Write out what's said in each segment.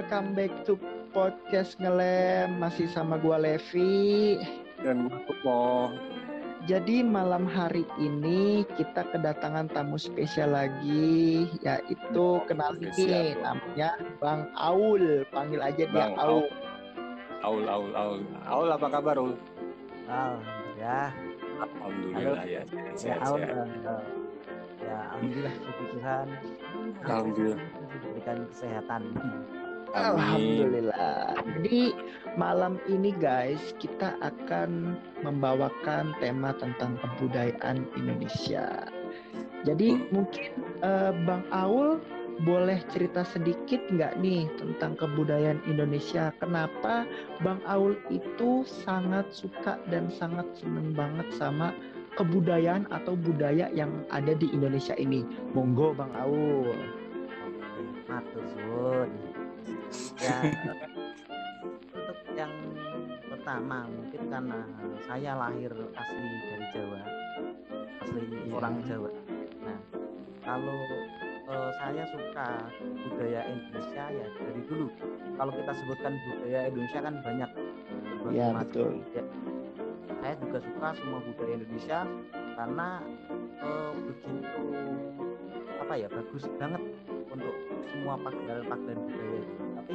welcome back to podcast ngelem masih sama gua Levi dan gua Kupo. Jadi malam hari ini kita kedatangan tamu spesial lagi yaitu oh, kenalin namanya Bang Aul, panggil aja dia Aul. Aul Aul Aul. Aul apa kabar Aul? Alhamdulillah. Alhamdulillah ya. ya, Aul, uh, ya alhamdulillah puji Tuhan. Alhamdulillah diberikan kesehatan. Alhamdulillah. Jadi malam ini guys kita akan membawakan tema tentang kebudayaan Indonesia. Jadi hmm. mungkin uh, Bang Aul boleh cerita sedikit nggak nih tentang kebudayaan Indonesia? Kenapa Bang Aul itu sangat suka dan sangat seneng banget sama kebudayaan atau budaya yang ada di Indonesia ini? Monggo Bang Aul matur suwun ya untuk yang pertama mungkin karena saya lahir asli dari Jawa asli yeah. orang Jawa nah kalau uh, saya suka budaya Indonesia ya dari dulu kalau kita sebutkan budaya Indonesia kan banyak ya betul ya. saya juga suka semua budaya Indonesia karena uh, begitu apa ya bagus banget semua pagelaran-pagelaran budaya itu. Tapi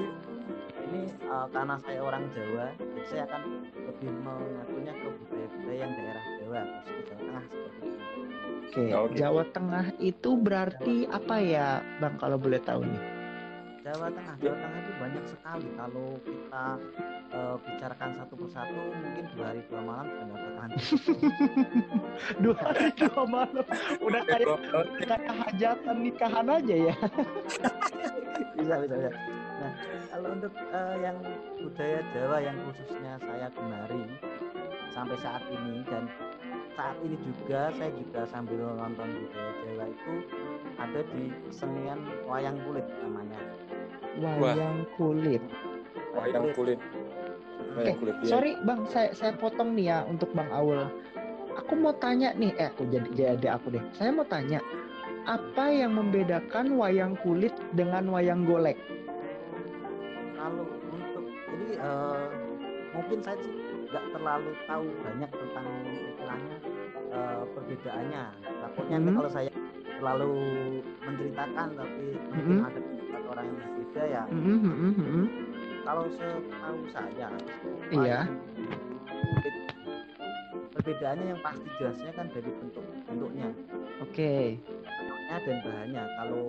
ini uh, karena saya orang Jawa, jadi saya akan lebih mengakunya ke budaya-budaya yang daerah Jawa, khususnya Jawa Tengah seperti itu. Oke, okay. Jawa Tengah itu berarti Jawa apa ya, Bang kalau boleh tahu nih? Jawa Tengah, Jawa Tengah itu banyak sekali. Kalau kita uh, bicarakan satu persatu, mungkin dua hari dua malam sudah nggak tahan. dua hari dua malam, udah kayak kayak hajatan nikahan aja ya. bisa bisa bisa. Nah, kalau untuk uh, yang budaya Jawa yang khususnya saya gemari sampai saat ini dan saat ini juga saya juga sambil nonton budaya Jawa itu ada di kesenian wayang kulit namanya. Wayang kulit. Wayang kulit. Wayang kulit. Eh, sorry Bang, saya saya potong nih ya untuk Bang Aul. Aku mau tanya nih, eh aku jadi jadi aku deh. Saya mau tanya, apa yang membedakan wayang kulit dengan wayang golek? Kalau untuk jadi uh, mungkin saya nggak terlalu tahu banyak tentang istilahnya uh, perbedaannya. Takutnya hmm. kalau saya terlalu menceritakan tapi mungkin hmm. ada orang yang berbeda ya. Hmm, hmm, hmm. Kalau setahu saya, iya. Perbedaannya yang pasti jelasnya kan dari bentuk bentuknya. Oke. Okay. Bentuknya dan bahannya. Kalau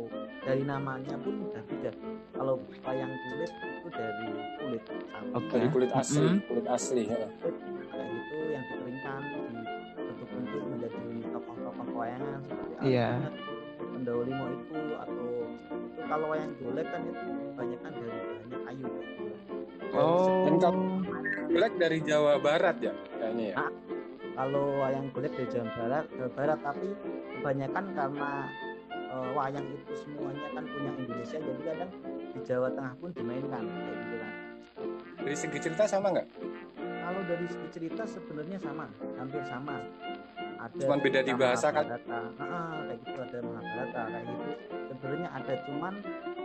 dari namanya pun udah beda. Kalau wayang kulit itu dari kulit sapi. Okay. Dari kulit asli, mm -hmm. kulit asli. Ya. Kayak itu yang dikeringkan dibentuk-bentuk menjadi tokoh-tokoh wayangan seperti. Yeah. Pendahulu itu atau itu kalau wayang golek kan itu kebanyakan dari bahannya kayu. Oh. Dan kalau golek dari Jawa Barat ya kayaknya ya. Nah, kalau wayang golek dari Jawa Barat, Jawa Barat tapi kebanyakan karena uh, wayang itu semuanya kan punya Indonesia jadi kadang di Jawa Tengah pun dimainkan kayak gitu kan. Dari segi cerita sama nggak? Kalau dari segi cerita sebenarnya sama, hampir sama. Ada cuman beda di bahasa kan? Nah, kayak gitu ada Mahabharata kayak gitu. Sebenarnya ada cuman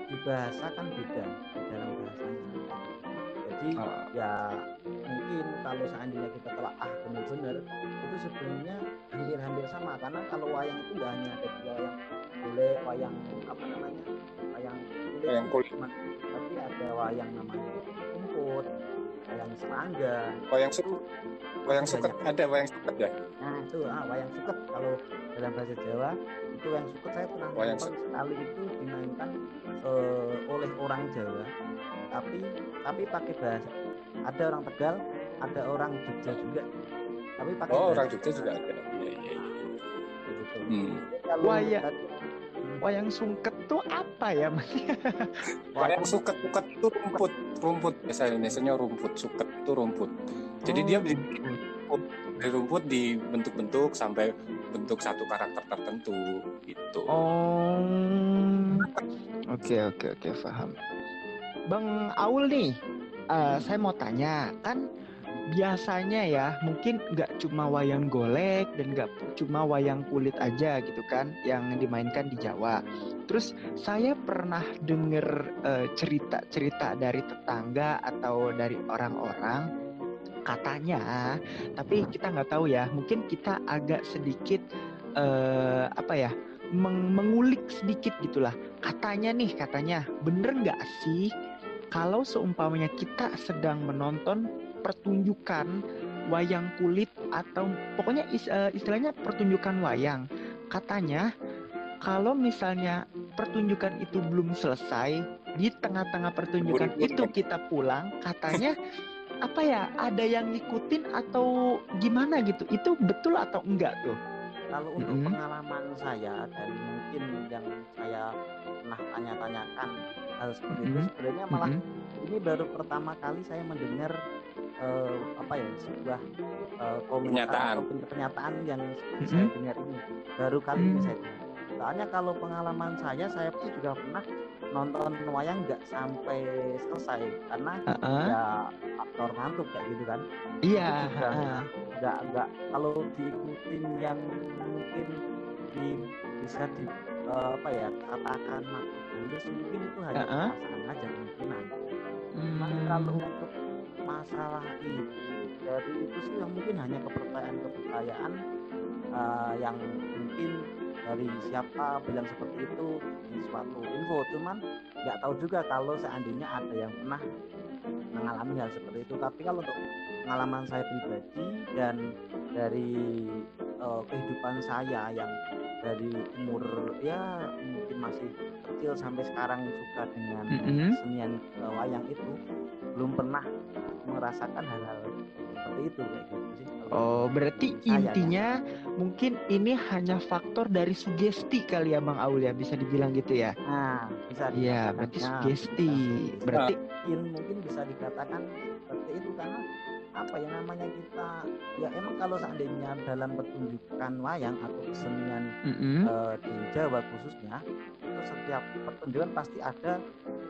di bahasa kan beda di dalam bahasanya. Jadi uh. ya mungkin kalau seandainya kita telah ah benar-benar itu sebenarnya hampir-hampir sama karena kalau wayang itu nggak hanya ada dua wayang boleh wayang apa namanya? Wayang kulit, wayang kulit. tapi ada wayang namanya rumput wayang serangga. Wayang suket. Wayang suket. ada wayang suket ya? Nah itu ah wayang suket. Kalau dalam bahasa Jawa itu wayang suket saya pernah wayang sekali itu dimainkan uh, oleh orang Jawa. Tapi tapi pakai bahasa ada orang Tegal ada orang Jogja juga. Tapi pakai oh orang Jogja juga ada. Iya iya iya. Gitu. hmm. wayang wayang sungket tuh apa ya wayang suket suket itu rumput rumput. Biasa Indonesia rumput suket itu rumput. Jadi oh. dia rumput dari rumput dibentuk-bentuk sampai bentuk satu karakter tertentu itu oh. Oke oke oke paham. Bang Aul nih uh, saya mau tanya kan biasanya ya mungkin nggak cuma wayang golek dan nggak cuma wayang kulit aja gitu kan yang dimainkan di Jawa. Terus saya pernah dengar uh, cerita-cerita dari tetangga atau dari orang-orang katanya, tapi kita nggak tahu ya. Mungkin kita agak sedikit uh, apa ya meng mengulik sedikit gitulah. Katanya nih katanya bener nggak sih kalau seumpamanya kita sedang menonton pertunjukan wayang kulit atau pokoknya eh, istilahnya pertunjukan wayang. Katanya kalau misalnya pertunjukan itu belum selesai, di tengah-tengah pertunjukan itu kita pulang, katanya apa ya? Ada yang ngikutin atau gimana gitu? Itu betul atau enggak tuh? Kalau untuk mm -hmm. pengalaman saya dan mungkin yang saya pernah tanya-tanyakan hal seperti itu sebenarnya malah mm -hmm. ini baru pertama kali saya mendengar uh, apa ya sebuah uh, pernyataan pernyataan yang mm -hmm. saya dengar ini baru kali mm -hmm. ini saya dengar. Soalnya kalau pengalaman saya saya pun juga pernah nonton wayang nggak sampai selesai karena uh -uh. ya faktor ngantuk kayak gitu kan. Iya. Yeah. Nggak nggak kalau diikutin yang mungkin di bisa di uh, apa ya katakan makhluk mungkin itu hanya uh -uh. perasaan aja kemungkinan hmm. kalau untuk masalah itu dari itu sih yang mungkin hanya kepercayaan kepercayaan uh, yang mungkin dari siapa bilang seperti itu di suatu info cuman nggak tahu juga kalau seandainya ada yang pernah mengalami hal seperti itu tapi kalau untuk pengalaman saya pribadi dan dari uh, kehidupan saya yang dari umur ya mungkin masih kecil sampai sekarang suka dengan mm -hmm. senian uh, wayang itu belum pernah merasakan hal-hal seperti itu kayak gitu sih. Oh, berarti saya, intinya ya. mungkin ini hanya faktor dari sugesti kali ya Bang Aul ya, bisa dibilang gitu ya. Nah, bisa Iya, berarti sugesti. Berarti mungkin bisa dikatakan seperti itu karena apa ya namanya kita ya emang kalau seandainya dalam pertunjukan wayang atau kesenian mm -hmm. uh, di Jawa khususnya itu setiap pertunjukan pasti ada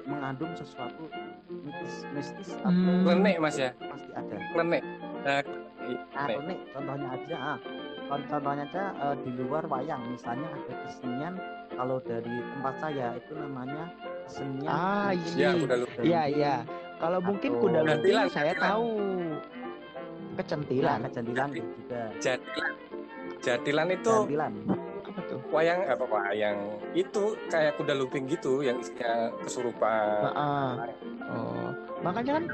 mengandung sesuatu mistis mistis atau mm. klenik mas ya? Pasti ada. Klenik. Nah, nah klenik. contohnya aja ah. Contohnya aja uh, di luar wayang misalnya ada kesenian kalau dari tempat saya itu namanya kesenian ah iya. Iya iya. Kalau mungkin kuda lumping saya tahu kecentilan. Ya, kecentilan juga. jatilan jatilan itu jatilan. apa tuh? Wayang apa wayang itu kayak kuda lumping gitu yang isinya kesurupan. Nah, oh makanya kan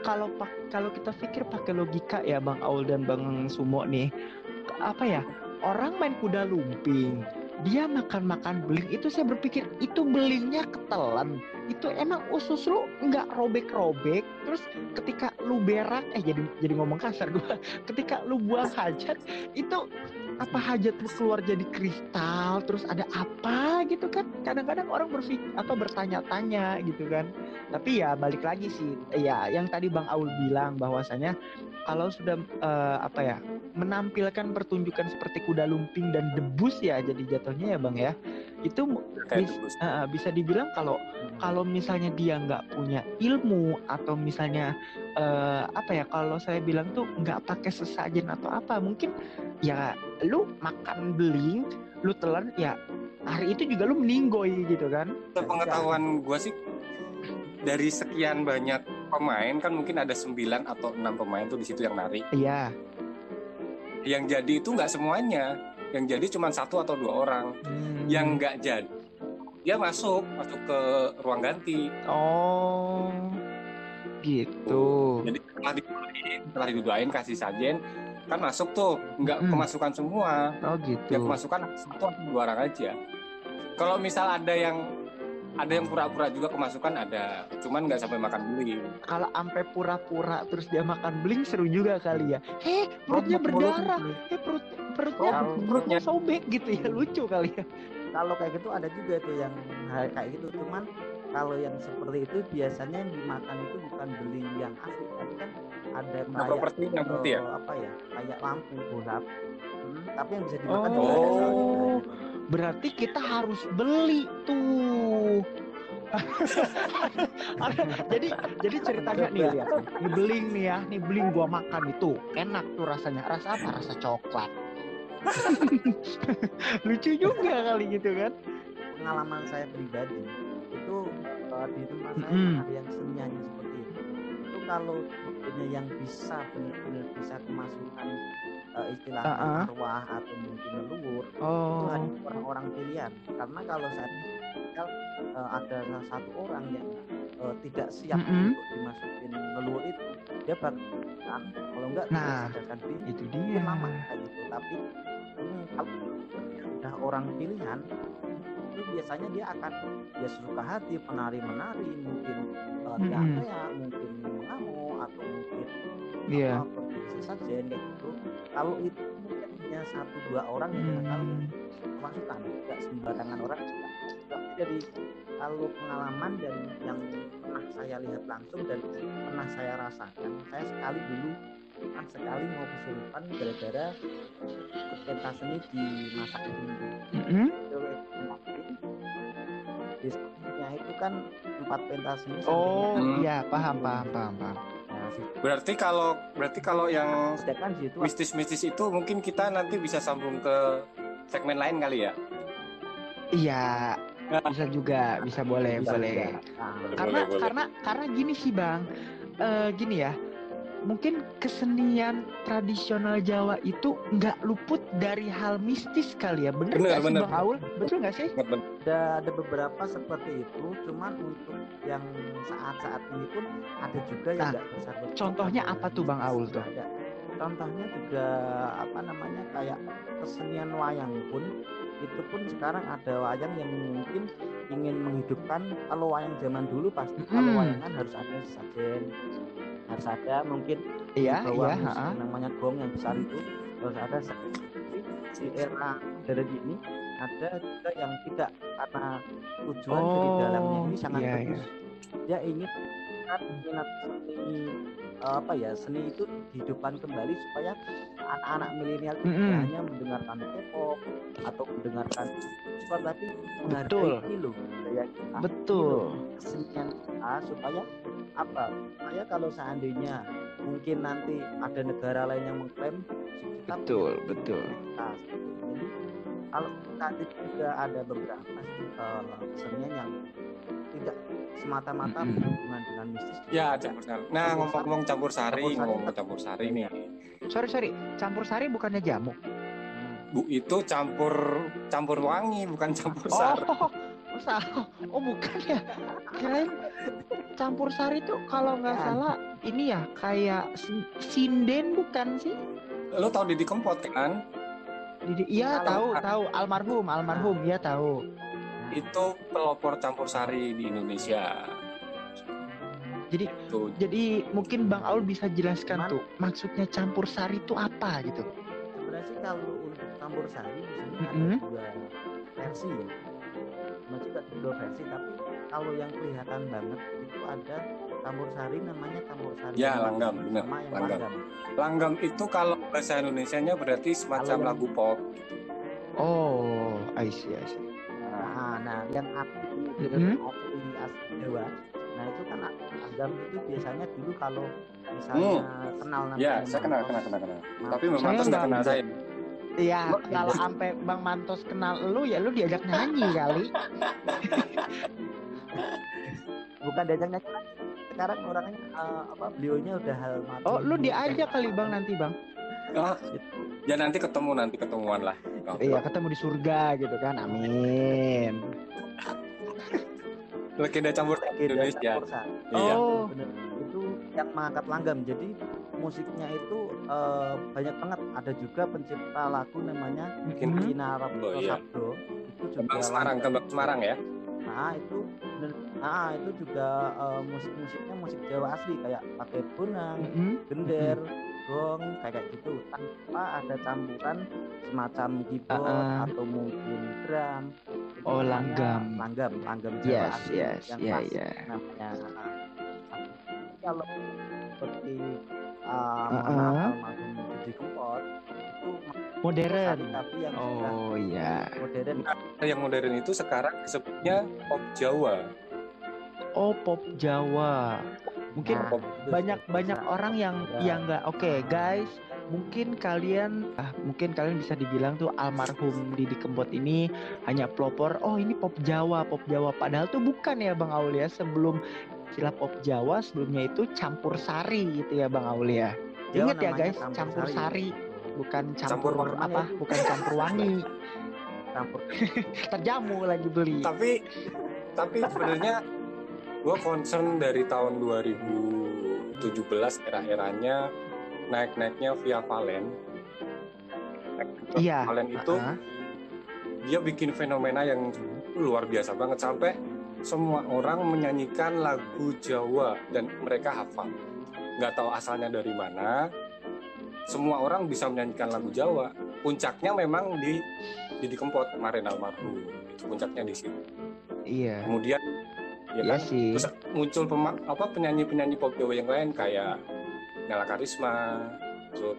kalau kalau kita pikir pakai logika ya bang Aul dan bang Sumo nih apa ya orang main kuda lumping dia makan-makan beling. Itu saya berpikir itu belingnya ketelan. Itu emang usus lu nggak robek-robek. Terus ketika lu berak eh jadi jadi ngomong kasar gua. Ketika lu buang hajat itu apa hajat lu keluar jadi kristal? Terus ada apa gitu kan? Kadang-kadang orang berpikir atau bertanya-tanya gitu kan. Tapi ya balik lagi sih ya yang tadi Bang Aul bilang bahwasanya kalau sudah uh, apa ya menampilkan pertunjukan seperti kuda lumping dan debus ya jadi jatuhnya ya Bang ya. Itu bis, uh, bisa dibilang kalau kalau misalnya dia nggak punya ilmu atau misalnya uh, apa ya kalau saya bilang tuh nggak pakai sesajen atau apa mungkin ya lu makan beling lu telan ya hari itu juga lu meninggoy gitu kan. Pengetahuan gue sih dari sekian banyak pemain kan mungkin ada 9 atau enam pemain tuh di situ yang nari. Iya. Yang jadi itu nggak semuanya. Yang jadi cuma satu atau dua orang. Hmm. yang nggak jadi dia masuk masuk ke ruang ganti. Oh gitu. Jadi setelah didoain setelah didoain kasih sajen kan masuk tuh nggak hmm. kemasukan semua. Oh gitu. Ya kemasukan satu dua orang aja. Kalau misal ada yang ada yang pura-pura juga kemasukan ada. Cuman nggak sampai makan beling. Kalau sampai pura-pura terus dia makan beling seru juga kali ya. Heh perutnya berdarah. Heh perut perutnya oh, perutnya sobek gitu ya. Lucu kali ya. Kalau kayak gitu ada juga tuh yang kayak gitu. Cuman kalau yang seperti itu biasanya yang dimakan itu bukan beling yang asli tapi kan ada kayak yang putih ya? apa ya kayak lampu bola hmm, tapi yang bisa dimakan oh, berarti kita harus beli tuh jadi jadi ceritanya nih lihat nih, nih beling nih ya, nih beling gua makan itu enak tuh rasanya. Rasa apa? Rasa coklat. Lucu juga kali gitu kan? pengalaman saya pribadi itu uh, di tempat saya ada yang senianya seperti itu. Itu kalau punya yang bisa benar-benar bisa kemasukan uh, istilahnya Uh-uh. arwah atau mungkin leluhur itu Oh. hanya orang-orang pilihan karena kalau saya uh, ada satu orang yang uh, tidak siap Mm-mm. untuk dimasukin leluhur itu dia bakal kan kalau enggak dia Nah, sadarkan diri Itu dia. lama kayak gitu tapi hmm, kalau udah orang pilihan itu biasanya dia akan ya sesuka hati penari menari mungkin uh, Mm-mm. teriak-teriak mungkin mengamuk atau mungkin apa sajen kayak gitu kalau itu mungkin hanya satu dua orang yang bakal Hmm. kemasukan tidak sembarangan orang juga Tapi dari kalau pengalaman dan yang pernah saya lihat langsung dan pernah saya rasakan saya sekali dulu pernah sekali mau kesurupan gara-gara pentas seni di masa ini Mm-mm. di itu kan empat pentas seni Oh, iya, paham, paham, paham, paham. Nah, Berarti kalau berarti kalau yang situ mistis-mistis itu mungkin kita nanti bisa sambung ke segmen lain kali ya. Iya, bisa juga, bisa boleh, bisa boleh. juga. Nah, Karena boleh. karena karena gini sih, Bang. Eh gini ya. Mungkin kesenian tradisional Jawa itu nggak luput dari hal mistis kali ya. Bener Bener, nggak sih. Bang Aul? Betul nggak sih? ada ada beberapa seperti itu cuman untuk yang saat-saat ini pun ada juga yang Nah, nggak besar besar contohnya apa tuh, Bang Aul, tuh? ada contohnya juga apa namanya kayak kesenian wayang pun itu pun sekarang ada wayang yang mungkin ingin menghidupkan kalau wayang zaman dulu pasti kalau Mm-mm. wayang kan harus ada sesajen harus ada mungkin Iya, iya, musik namanya gong yang besar itu. Harus ada di era modern ini ada juga yang tidak karena tujuan dari dalangnya ini Oh, sangat iya, bagus. dia ingin kan minat seni apa ya seni itu dihidupkan kembali supaya anak-anak milenial itu Mm-mm. tidak hanya mendengarkan K-pop atau mendengarkan sport tapi menghargai Betul. loh budaya kita Betul. kesenian kita supaya apa supaya kalau seandainya mungkin nanti ada negara lain yang mengklaim kita Betul, betul. kita kalau kita itu juga ada beberapa eh, kesenian yang tidak semata-mata Mm-mm. berhubungan dengan mistis Ya, campur sari. Nah, ngomong-ngomong campur sari, Campur sari. ngomong campur sari nih. Sorry, sorry. Campur sari bukannya jamu. Hmm. Bu itu campur campur wangi, bukan campur sari. Oh, oh. Oh, bukan ya. Kirain campur sari tuh kalau nggak Bukan. salah ini ya kayak si- sinden bukan sih? Lo tau Didi Kempot kan? Didi- Iya tahu tahu almarhum almarhum ya tahu. Itu pelopor campur sari di Indonesia. Jadi Tuh. jadi mungkin Bang Aul bisa jelaskan Cuman- tuh maksudnya campur sari itu apa gitu? sebenarnya sih kalau untuk campur sari di sini Mm-mm. ada dua versi ya masih ada dua versi tapi kalau yang kelihatan banget itu ada campur sari namanya campur sari Ya, langgam, yang langgam. langgam Langgam itu kalau bahasa Indonesianya berarti semacam Kalau yang- lagu pop. Oh, I see, I see. nah, nah yang asli Mm-mm. asli asli Jawa nah itu kan langgam itu biasanya dulu kalau misalnya kenal namanya Ya, saya kenal, kenal, kenal, kenal. Mantos, Tapi Bang Saya Mantos nggak kenal saya. Iya, kalau sampai Bang Mantos kenal lu ya lu diajak nyanyi kali. bukan diajak nyanyi sekarang orangnya eh, apa beliaunya udah hal mati Oh, lu diajak kali Bang nanti Bang. Ah, ya nanti ketemu nanti ketemuan lah. Iya, ketemu di surga gitu kan. Amin. Legenda campur Legenda Indonesia. campur. Iya. Oh, bener itu yang mengangkat langgam jadi musiknya itu eh, banyak banget ada juga pencipta lagu namanya Mungkin. Kina Rabto Oh, iya. Sabdo itu juga Kembang Semarang. Kembang Semarang ya. nah itu nah itu juga eh, musik-musiknya musik Jawa asli kayak pakai bonang mm-mm. gender gong kayak gitu tanpa ada campuran semacam keyboard Ah, ah. atau mungkin drum Itu Oh, langgam. langgam langgam Jawa Yes, asli yes, yang ya, klasik ya. namanya kalau seperti uh, Ah, ah. almarhum Didi Kempot itu Modern. tapi yang sudah Oh iya. modern Yang modern itu sekarang disebutnya pop Jawa. Oh, pop Jawa. Mungkin Nah, banyak banyak bisa- orang yang bisa. yang nggak oke guys mungkin kalian ah mungkin kalian bisa dibilang tuh almarhum Didi Kempot ini hanya pelopor oh ini pop Jawa pop Jawa. Padahal tuh bukan ya Bang Aulia sebelum istilah pop Jawa sebelumnya itu campur sari gitu ya Bang Aulia. Jawa ingat ya guys campur sari bukan Campur campur, wangi. apa bukan campur wangi. Campur. Terjamu lagi beli. Tapi tapi sebenarnya gue concern dari tahun 2017 era-eranya naik-naiknya via Valen. Iya, Valen itu Ah, dia bikin fenomena yang luar biasa banget sampai semua orang menyanyikan lagu Jawa dan mereka hafal. Nggak tahu asalnya dari mana. Semua orang bisa menyanyikan lagu Jawa. Puncaknya memang di di Kempot kemarin almarhum. Itu puncaknya di situ. Iya. Kemudian ya iya kan? sih. Terus muncul pema- apa penyanyi-penyanyi pop Jawa yang lain kayak Nela Karisma terus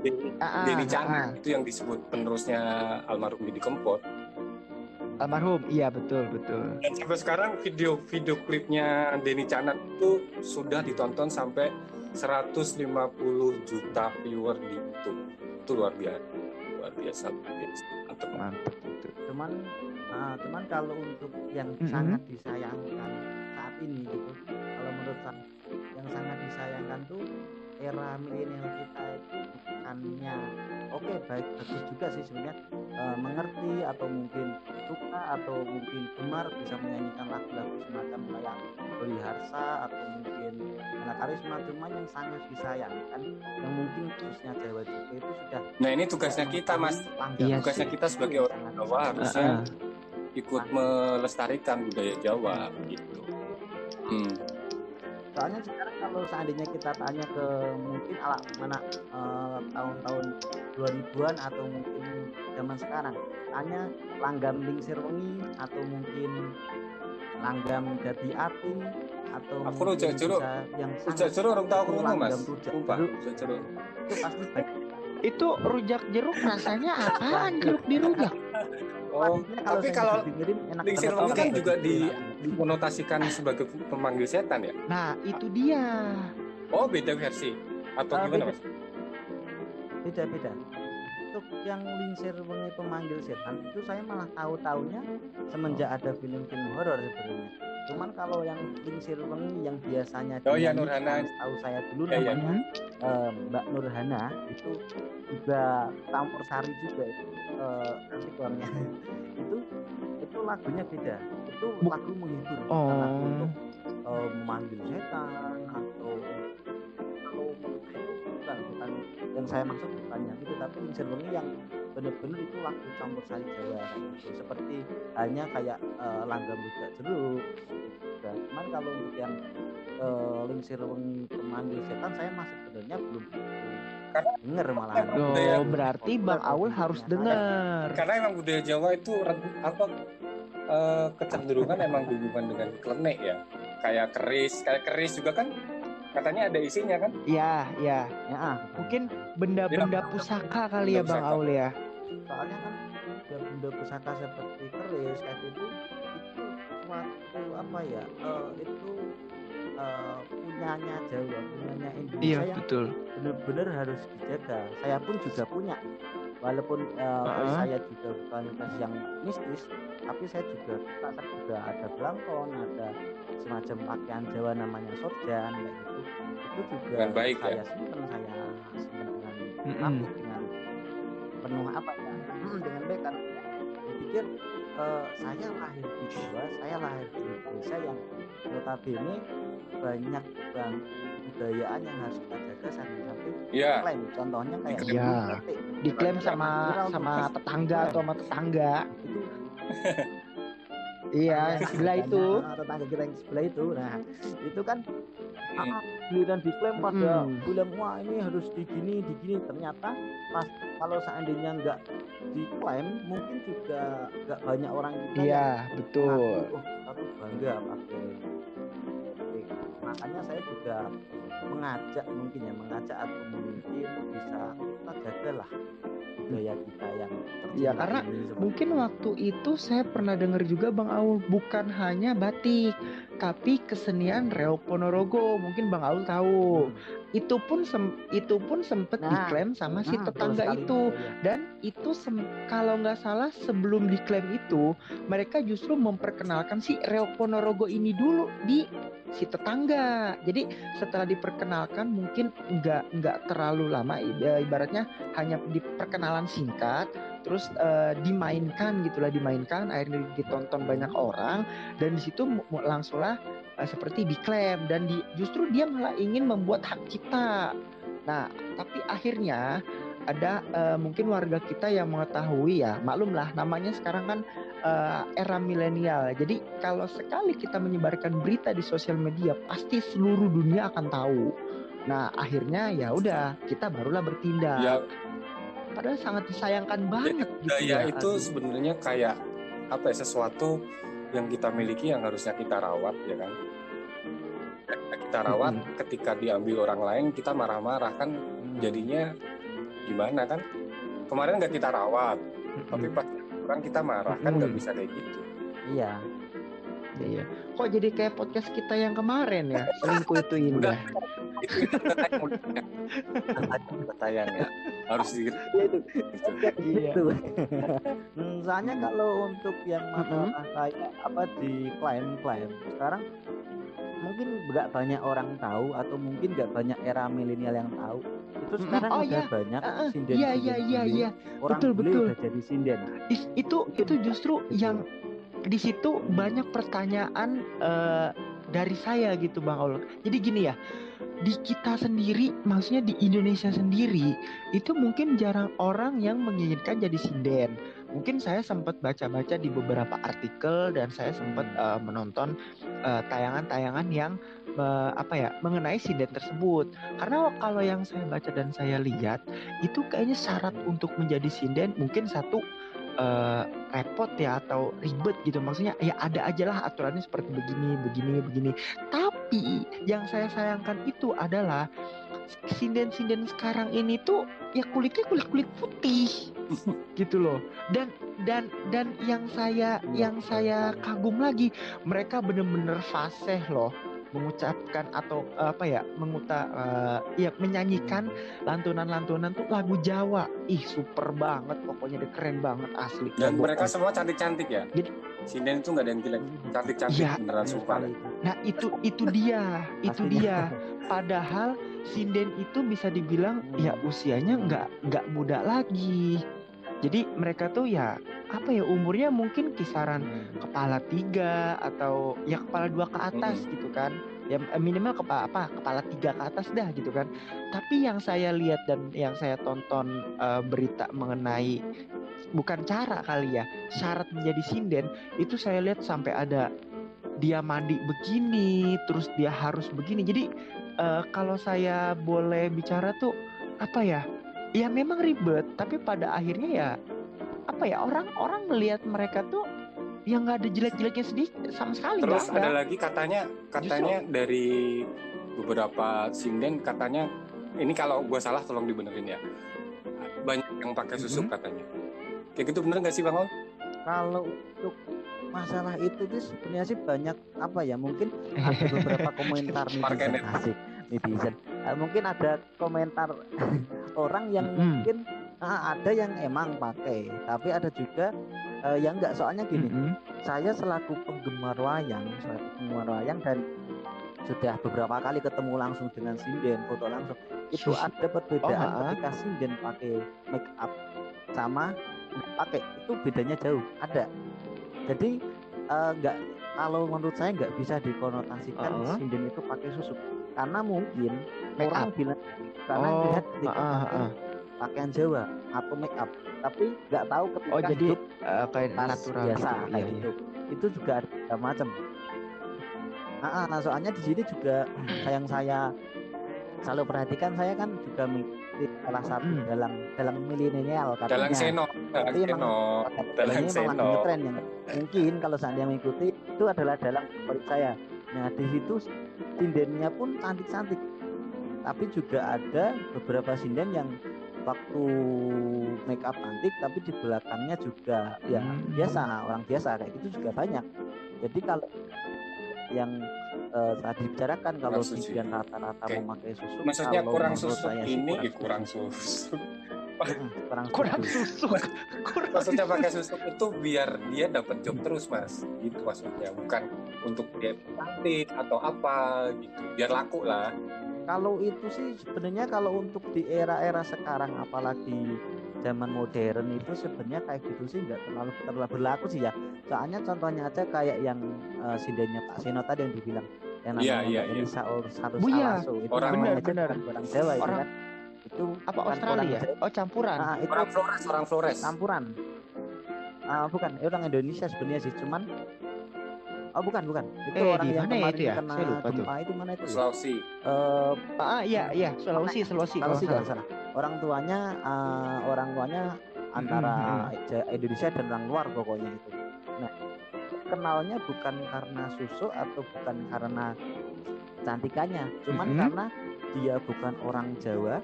Denny, Ah, ah, Denny ah, ah. itu yang disebut penerusnya almarhum Didi Kempot. Almarhum iya betul betul. Dan sampai sekarang video video klipnya Denny Caknan itu sudah ditonton sampai 150 juta viewer di YouTube. Itu luar biasa luar biasa luar biasa. Mantap cuman ah, cuman kalau untuk yang Mm-mm. sangat disayangkan saat ini gitu kalau menurut saya yang sangat disayangkan tuh era milenial kita itu bukannya oke baik bagus juga sih sebenarnya. Eh, mengerti atau mungkin suka atau mungkin gemar bisa menyanyikan lagu-lagu semacam kayak Beli Harsa atau mungkin Nela Karisma. Cuman yang sangat disayangkan yang mungkin khususnya Jawa juga itu sudah nah ini tugasnya kita mas. Iya tugasnya sih. kita sebagai orang Jawa harusnya Ah, ikut melestarikan budaya Jawa gitu. Hmm. soalnya sekarang kalau seandainya kita tanya ke mungkin ala mana eh, tahun-tahun 2000-an atau mungkin zaman sekarang tanya langgam lingsir wengi atau mungkin langgam jadi ating atau Aku jeruk. bisa yang Rujak jeruk orang tahu itu kerungu mas. rujak. Sumpah, jeruk rujak itu rujak jeruk rasanya apaan? Jeruk dirujak oh tapi kalau Lingsir Wengi kan juga di dikonotasikan sebagai pemanggil setan ya? Nah itu dia. Oh beda versi? Atau Ah, gimana beda. mas? Beda beda. Untuk yang lingsir wengi pemanggil setan itu saya malah tahu taunya semenjak ada film-film horor sebenarnya. Cuman kalau yang lingsir wengi yang biasanya Oh iya, Nurhana. tahu saya dulu iya. namanya eh, Mbak Nurhana itu juga campur sari juga itu eh, nanti orangnya itu itu lagunya beda. Itu Bu- lagu menghibur. Oh. lagu untuk eh, memanggil setan atau kalau itu bukan bukan. Yang saya maksud bukan yang itu tapi wengi yang benar-benar itu lagu campur sari Jawa. Gitu. seperti hanya kayak eh, langgam rujak jeruk. Juga cuman kalau untuk yang eh, lingsir wengi pemanggil setan saya masih sebenarnya belum Karena- denger malah Budaya- Oh, berarti Bang Aul harus dengar. karena emang budaya Jawa itu apa eh, kecenderungan emang hubungan dengan klenik ya kayak keris kayak keris juga kan katanya ada isinya kan Ya, ya. ya ah, Mungkin benda-benda pusaka kali ya Bang Pusaka. Aul ya. soalnya kan ya benda pusaka seperti keris kayak gitu itu suatu apa ya eh, itu eh, punyanya Jawa punyanya Indonesia Iya, yang betul. benar-benar harus dijaga saya pun juga punya. Walaupun eh, keris Uh-uh. saya juga bukan yang mistis tapi saya juga saya juga ada belangkon ada semacam pakaian Jawa namanya sorjan kayak gitu. Itu juga Dengan baik, ya? saya simpen saya simpen dengan rapi dengan penuh apa ya? Mm, dengan baik karena saya eh, saya lahir di Jawa saya lahir di Indonesia yang notabene banyak bang budayaan yang harus kita jaga sampai sampai Iya klaim contohnya kayak Diklaim. Iya. Diklaim sama sama tetangga atau sama tetangga. itu Iya, sebelah itu. Tetangga kita yang sebelah itu nah itu kan ah, giliran diklaim pada Mm-mm. bilang wah ini harus digini digini ternyata pas kalau seandainya nggak diklaim mungkin juga nggak banyak orang kita Iya, betul. mengaku, oh aku bangga pakai makanya saya juga mengajak mungkin ya mengajak atau mungkin bisa kita jagalah budaya kita yang ya karena mungkin waktu itu saya pernah dengar juga Bang Aul bukan hanya batik tapi kesenian Reok Ponorogo. Mungkin Bang Aul tahu. Hmm. Itu pun sem itu pun sempat nah, diklaim sama si nah, tetangga itu. Ya. dan itu kalau nggak salah sebelum diklaim itu mereka justru memperkenalkan si Reo Ponorogo ini dulu di si tetangga jadi setelah diperkenalkan mungkin nggak nggak terlalu lama ibaratnya hanya diperkenalan singkat terus uh, dimainkan gitulah dimainkan akhirnya ditonton banyak orang dan di situ langsunglah uh, seperti diklaim dan di, justru dia malah ingin membuat hak cipta. Nah, tapi akhirnya ada uh, mungkin warga kita yang mengetahui ya, maklumlah namanya sekarang kan uh, era milenial. Jadi kalau sekali kita menyebarkan berita di sosial media, pasti seluruh dunia akan tahu. Nah, akhirnya ya udah kita barulah bertindak. Ya. Padahal sangat disayangkan banget ya, gitu ya. Ya itu sebenarnya kayak apa ya sesuatu yang kita miliki yang harusnya kita rawat ya kan kita rawat hmm. ketika diambil orang lain kita marah-marah kan jadinya gimana kan? Kemarin nggak kita rawat hmm. tapi pas orang kita marah kan nggak bisa kayak gitu. Iya. Iya kok jadi kayak podcast kita yang kemarin ya? Selingkuh itu indah. Tayang ya harus di itu gitu. Soalnya kalau untuk yang masalah kayak apa di klien-klien. Sekarang mungkin nggak banyak orang tahu atau mungkin nggak banyak era milenial yang tahu. Itu sekarang oh, udah iya. banyak uh, sinden iya iya iya iya. Orang betul betul. udah jadi sinden. Is, itu itu justru betul. yang di situ banyak pertanyaan uh, dari saya gitu bang Ol jadi gini ya di kita sendiri, maksudnya di Indonesia sendiri, itu mungkin jarang orang yang menginginkan jadi sinden. Mungkin saya sempat baca-baca di beberapa artikel dan saya sempat uh, menonton tayangan tayangan-tayangan yang uh, apa ya mengenai sinden tersebut. Karena kalau yang saya baca dan saya lihat itu kayaknya syarat untuk menjadi sinden mungkin satu uh, repot ya atau ribet gitu. Maksudnya ya ada aja lah aturannya seperti begini begini begini. Tapi yang saya sayangkan itu adalah sinden-sinden sekarang ini tuh ya kulitnya kulit kulit putih gitu loh. Dan dan dan yang saya yang saya kagum lagi mereka bener-bener fasih loh. Mengucapkan atau uh, apa ya menguta uh, ya menyanyikan lantunan-lantunan tuh lagu Jawa. Ih super banget. Pokoknya deh keren banget asli. Dan mereka semua cantik-cantik ya? Jadi sinden itu nggak ada yang jelek. Cantik-cantik ya, beneran super nah itu itu dia. Itu dia. Padahal sinden itu bisa dibilang ya usianya nggak nggak muda lagi jadi mereka tuh ya apa ya umurnya mungkin kisaran hmm. kepala tiga atau ya kepala dua ke atas hmm. gitu kan ya eh, minimal kepala apa kepala tiga ke atas dah gitu kan tapi yang saya lihat dan yang saya tonton uh, berita mengenai bukan cara kali ya syarat menjadi sinden itu saya lihat sampai ada dia mandi begini terus dia harus begini jadi uh, kalau saya boleh bicara tuh apa ya ya memang ribet tapi pada akhirnya ya apa ya orang-orang melihat mereka tuh yang nggak ada jelek-jeleknya sedikit sama sekali terus gak, ada lagi katanya katanya Justru. dari beberapa sinden katanya ini kalau gue salah tolong dibenerin ya banyak yang pakai susu hmm. katanya kayak gitu bener nggak sih bang Ol? kalau untuk masalah itu tuh sebenarnya sih banyak apa ya mungkin ada beberapa komentar nih asik netizen uh, mungkin ada komentar orang yang hmm. mungkin uh, ada yang emang pakai tapi ada juga uh, yang enggak soalnya gini hmm. saya selaku penggemar wayang selaku penggemar wayang dan sudah beberapa kali ketemu langsung dengan sinden foto langsung itu ada perbedaan oh, ketika sinden pakai make up sama pakai itu bedanya jauh ada jadi enggak uh, kalau menurut saya nggak bisa dikonotasikan uh -huh. sinden itu pakai susu karena mungkin make orang up. bilang karena oh, lihat uh, uh, uh. pakaian Jawa atau make up. Tapi nggak tahu ketika oh jadi uh, kayak natural biasa gitu, kayak iya, gitu iya. itu juga ada macam. Nah, nah soalnya di sini juga yang saya selalu perhatikan saya kan juga mengikuti salah satu hmm. dalam dalam milenial katanya. Dalam seno dalam seno dalam seno tren yang mungkin kalau saya mengikuti itu adalah dalam favorit saya. Nah di situ sindennya pun cantik-cantik. Tapi juga ada beberapa sinden yang waktu make up cantik tapi di belakangnya juga ya Hmm. biasa orang biasa kayak gitu juga banyak. Jadi kalau yang eh, tadi dibicarakan kalau sinden rata-rata memakai susu Maksudnya kalau kurang susu saya sih ini kurang kurang susu. Kurang kurang susu. susu kurang Maksudnya pakai susu itu biar dia dapat job terus mas. Gitu maksudnya. Bukan untuk dia cantik atau apa gitu. Biar laku lah. Kalau itu sih sebenarnya kalau untuk di era-era sekarang apalagi zaman modern itu sebenarnya kayak gitu sih nggak terlalu terlalu berlaku sih ya. Soalnya contohnya aja kayak yang eh, sindennya Pak Seno tadi yang dibilang yang Iya, namanya. Elisa Ors harus Oh, iya. Alaso itu Orang- benar, aja benar. orang Jawa itu Orang- kan. Itu apa bukan Australia orang oh campuran Nah, itu Orang Flores, orang Flores. campuran. Ah, bukan, itu orang Indonesia sebenarnya sih, cuman Oh bukan bukan itu Eh, orang di yang mana ya kemarin itu ya? kena Saya lupa tuh. gempa itu mana itu ya? Sulawesi. Eh, ah iya iya Sulawesi Sulawesi kalau Sulawesi kalau nggak salah. Orang tuanya eh, orang tuanya antara Ja- Indonesia dan orang luar pokoknya itu. Nah, kenalnya bukan karena susu atau bukan karena cantikannya, cuman Mhm. karena dia bukan orang Jawa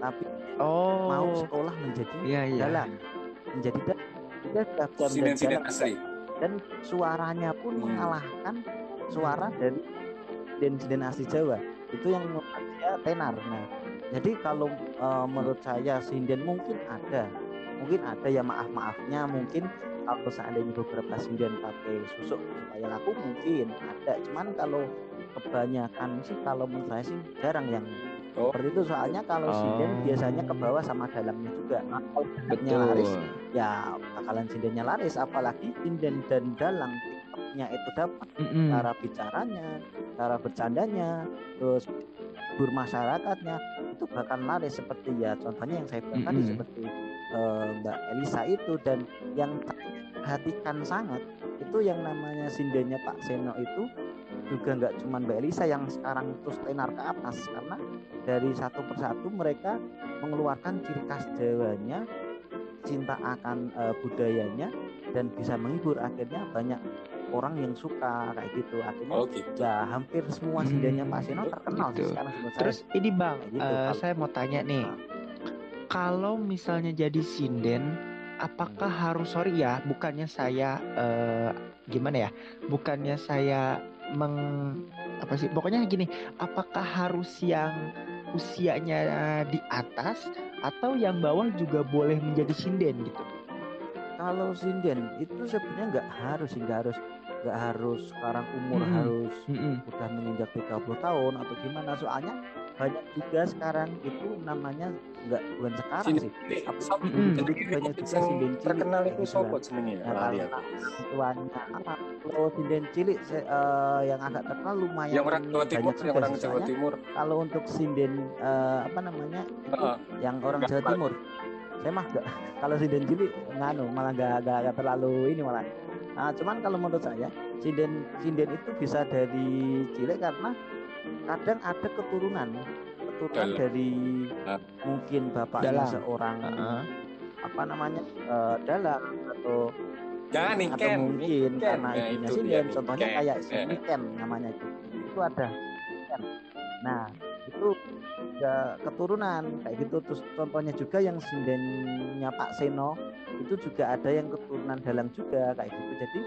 tapi oh. mau sekolah menjadi iya iya. dalang, menjadi dalang. Dia dan Sinen-sinen dalang asli. dan suaranya pun Hmm. mengalahkan suara dari sinden asli Jawa. Itu yang saya tenar. Nah jadi kalau eh, menurut saya sinden mungkin ada. Mungkin ada ya maaf maafnya mungkin kalau seandainya beberapa sinden pakai susuk supaya laku mungkin ada. Cuman kalau kebanyakan sih kalau menurut saya sih jarang yang Oh. seperti itu soalnya kalau sinden Oh. biasanya ke bawah sama dalangnya juga nah, kalau dalangnya laris ya bakalan sindennya laris apalagi sinden dan dalang tiktoknya itu dapat Mm-mm. cara bicaranya cara bercandanya terus bermasyarakatnya itu bakal laris seperti ya contohnya yang saya bilang tadi Mm-mm. seperti eh, Mbak Elisa itu dan yang perhatikan sangat itu yang namanya sindennya Pak Seno itu juga nggak cuma Mbak Elisa yang sekarang terus tenar ke atas karena dari satu persatu mereka mengeluarkan ciri khas Jawanya cinta akan eh, budayanya dan bisa menghibur akhirnya banyak orang yang suka kayak gitu akhirnya Oh gitu. ya hampir semua Hmm, sindennya Pak Seno terkenal sih gitu. sekarang menurut terus saya. ini bang gitu, kalau- saya mau tanya nih Nah. kalau misalnya jadi sinden apakah harus sorry ya bukannya saya eh, gimana ya bukannya saya meng apa sih pokoknya gini apakah harus yang usianya di atas atau yang bawah juga boleh menjadi sinden gitu kalau sinden itu sebenarnya nggak harus nggak harus nggak harus sekarang umur Mm-mm. harus Mm-mm. udah menginjak 30 tahun atau gimana soalnya banyak juga sekarang itu namanya nggak bukan sekarang Sini, sih. Apa-. Jadi banyak juga yang sinden cilik terkenal itu sopo kan. sebenarnya? Ya, kalau aku. tuannya apa? Kalau sinden cilik se- eh, yang agak terkenal lumayan Yang orang Jawa Timur, banyak yang juga orang Jawa Timur. kalau untuk sinden eh, apa namanya? Heeh. yang orang Jawa. Timur. Saya mah nggak. Kalau sinden cilik nganu malah nggak nggak nggak terlalu ini malah. Nah, cuman kalau menurut saya sinden sinden itu bisa dari cilik karena kadang ada keturunan keturunan Dalam. dari Ah. mungkin bapaknya Dalang. seorang Heeh. apa namanya eh, dalang atau Jangan atau Niken, mungkin Niken. karena Nah, ibunya itu sinden dia, contohnya Niken. kayak si Eh. Niken namanya itu itu ada Niken. nah itu ya keturunan kayak gitu terus contohnya juga yang sindennya Pak Seno itu juga ada yang keturunan dalang juga kayak gitu jadi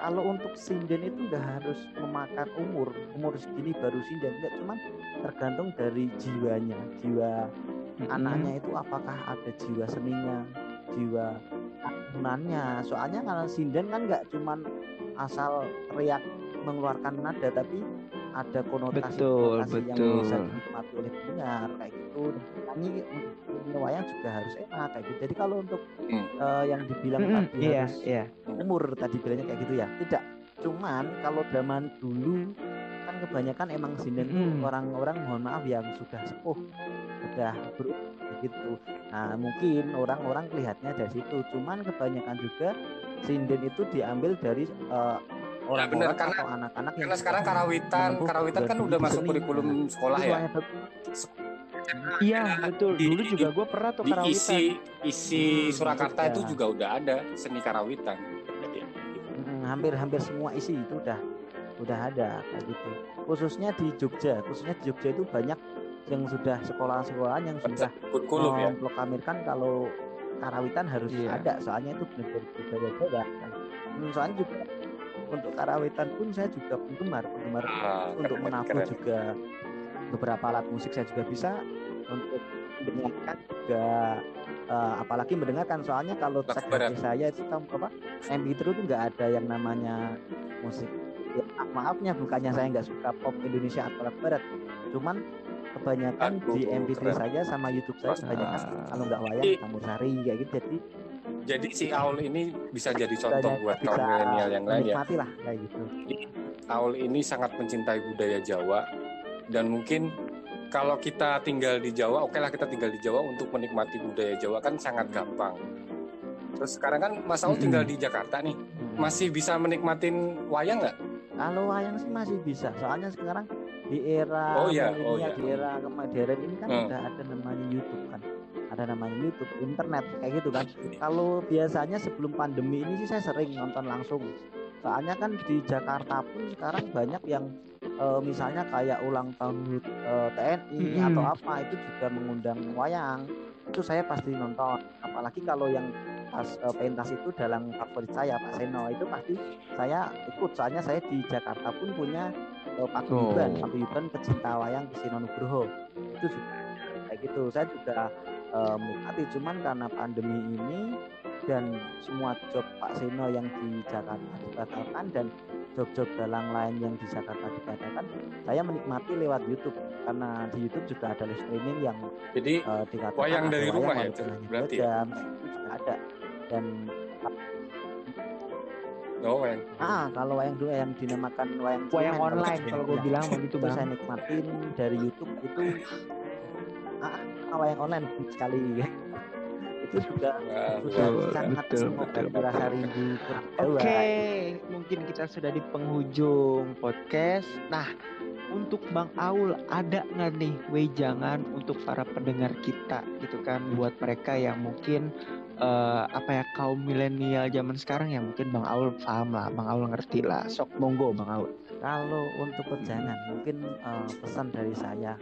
kalau untuk sinden itu nggak harus memakan umur umur segini baru sinden enggak cuman tergantung dari jiwanya jiwa Mm-mm. anaknya itu apakah ada jiwa seninya jiwa akunannya soalnya kalau sinden kan nggak cuman asal teriak mengeluarkan nada tapi ada konotasi Betul, konotasi yang betul. bisa dinikmati oleh pendengar kayak gitu dan nyanyi untuk wayang juga harus enak kayak gitu jadi kalau untuk Hmm. eh, yang dibilang Mm-mm. tadi iya harus iya umur tadi bilangnya kayak gitu ya tidak cuman kalau zaman dulu kan kebanyakan emang sinden Mm-mm. orang-orang mohon maaf yang sudah sepuh sudah ber gitu nah mungkin orang-orang lihatnya dari situ cuman kebanyakan juga sinden itu diambil dari eh, orang-orang benar, karena- atau anak-anak yang Karena sekarang karawitan, karawitan kan udah masuk kurikulum Nah, sekolah ya. iya betul Di- dulu juga gue pernah tuh Di karawitan isi isi Hmm, Surakarta iya. itu juga udah ada seni karawitan. Jadi, Mm, hampir-hampir semua isi itu udah udah ada kayak gitu khususnya di Jogja khususnya di Jogja itu banyak yang sudah sekolah-sekolah yang sudah kurikulum ya memproklamirkan kalau karawitan harus Iya. ada soalnya itu benar-benar budaya Jawa kan. Hmm, soalnya juga untuk karawitan pun saya juga penggemar penggemar Ah, untuk keren. juga beberapa alat musik saya juga bisa untuk mendengarkan juga eh, apalagi mendengarkan soalnya kalau. HP saya itu kamu apa MP3 itu nggak ada yang namanya musik ya, maafnya bukannya saya nggak suka pop Indonesia atau lagu barat cuman kebanyakan Aduh, di MP3 keren. saya sama YouTube saya kebanyakan Ah. kalau nggak wayang campur sari kayak gitu jadi jadi si Aul ini bisa jadi contoh banyak buat kaum bisa milenial yang lain ya menikmati lah kayak gitu Aul ini sangat mencintai budaya Jawa dan mungkin kalau kita tinggal di Jawa, oke lah kita tinggal di Jawa untuk menikmati budaya Jawa kan sangat gampang. Terus sekarang kan Mas Aul tinggal di Jakarta nih, Hmm. masih bisa menikmatin wayang nggak? Kalau wayang sih masih bisa, soalnya sekarang di era Oh iya, oh iya. di era modern ini kan Hmm. udah ada namanya YouTube kan, ada namanya YouTube, internet kayak gitu kan. Kalau biasanya sebelum pandemi ini sih saya sering nonton langsung. Soalnya kan di Jakarta pun sekarang banyak yang eh, misalnya kayak ulang tahun eh, TNI Mm-mm. atau apa itu juga mengundang wayang. Itu saya pasti nonton. Apalagi kalau yang pas eh, pentas itu dalang favorit saya Pak Seno itu pasti saya ikut soalnya saya di Jakarta pun punya uh, paguyuban Oh. paguyuban pecinta wayang Kisino Nugroho itu juga kayak gitu saya juga uh, menikmati cuman karena pandemi ini dan semua job Pak Seno yang di Jakarta dibatalkan dan job-job dalang lain yang di Jakarta dibatalkan saya menikmati lewat YouTube karena di YouTube juga ada live streaming yang Jadi uh, dikatakan Wayang dari rumah ya, dua berarti ya? itu juga ada dan oh wayang. Ah, kalau wayang dua yang dinamakan wayang Wayang online kalau gue bilang begitu itu saya bang. nikmatin dari YouTube itu ah, wayang online sekali itu juga sudah sangat betul, betul, rindu Oke, mungkin kita sudah di penghujung podcast. Nah, untuk Bang Aul ada nggak nih wejangan untuk para pendengar kita gitu kan buat mereka yang mungkin eh, apa ya kaum milenial zaman sekarang yang mungkin Bang Aul paham lah, Bang Aul ngerti lah. Sok monggo Bang Aul. Kalau untuk pejangan mungkin eh, pesan dari saya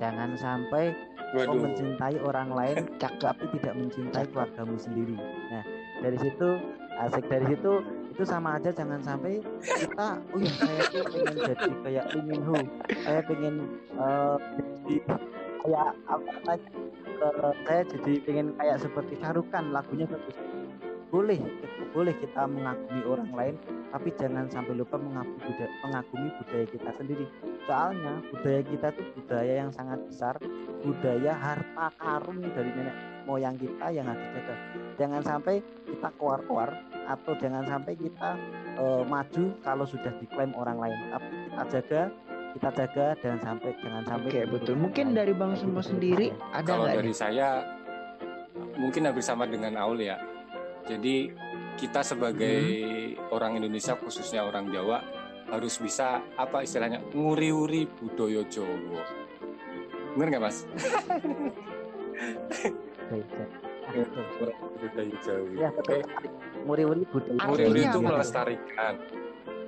jangan sampai kau Waduh. mencintai orang lain tapi tidak mencintai keluargamu sendiri. Nah, dari situ asik dari situ itu sama aja jangan sampai kita oh ya saya tuh pengen jadi kayak Min Ho. Saya pengen eh, jadi kayak apa namanya? eh, saya jadi pengen kayak seperti Sarukan lagunya bagus. Boleh, boleh kita mengagumi orang lain, tapi jangan sampai lupa mengagumi budaya, mengagumi budaya kita sendiri. Soalnya budaya kita itu budaya yang sangat besar, budaya harta karun dari nenek moyang kita yang harus dijaga. Jangan sampai kita keluar-keluar atau jangan sampai kita eh, maju kalau sudah diklaim orang lain. Tapi kita jaga, kita jaga dan sampai jangan sampai Oke betul. Mungkin lain. dari Bang Sumo gitu sendiri ada Kalau dari nih? saya mungkin hampir sama dengan Aul ya. Jadi kita sebagai Hmm. orang Indonesia khususnya orang Jawa harus bisa apa istilahnya nguri-uri budaya Jawa. Bener nggak mas? Ah, budaya Jawa. Ya betul. Muri-muri budaya. Nguri-uri Artinya itu melestarikan.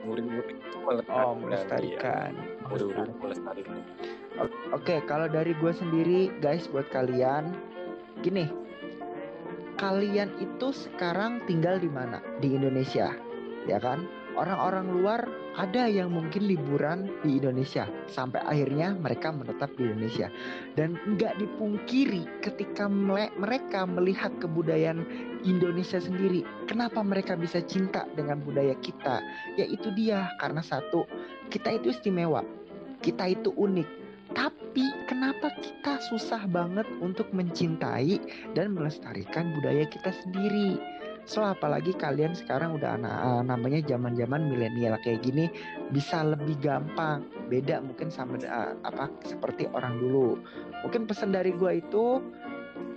Nguri-nguri itu melestarikan. Oh melestarikan. Iya. Nguri-uri melestarikan. Oke, kalau dari gue sendiri, guys, buat kalian, gini, kalian itu sekarang tinggal di mana? Di Indonesia, ya kan? Orang-orang luar ada yang mungkin liburan di Indonesia sampai akhirnya mereka menetap di Indonesia dan nggak dipungkiri ketika mereka melihat kebudayaan Indonesia sendiri kenapa mereka bisa cinta dengan budaya kita yaitu dia karena satu kita itu istimewa kita itu unik tapi kenapa kita susah banget untuk mencintai dan melestarikan budaya kita sendiri? So apalagi kalian sekarang udah anak eh, namanya zaman-zaman milenial kayak gini bisa lebih gampang. Beda mungkin sama eh, apa seperti orang dulu. Mungkin pesan dari gua itu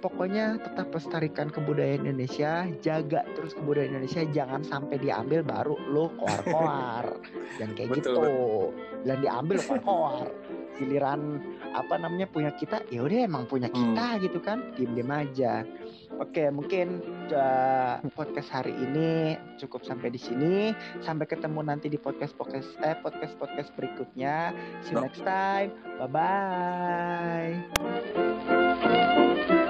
pokoknya tetap lestarikan kebudayaan Indonesia, jaga terus kebudayaan Indonesia, jangan sampai diambil baru lo koar-koar. Jangan kayak Betul, gitu. Dan diambil koar-koar. Giliran apa namanya punya kita, ya udah emang punya kita gitu kan, diem-diem aja. Oke, mungkin uh, podcast hari ini cukup sampai di sini. Sampai ketemu nanti di podcast podcast eh podcast podcast berikutnya. See you next time. Bye bye.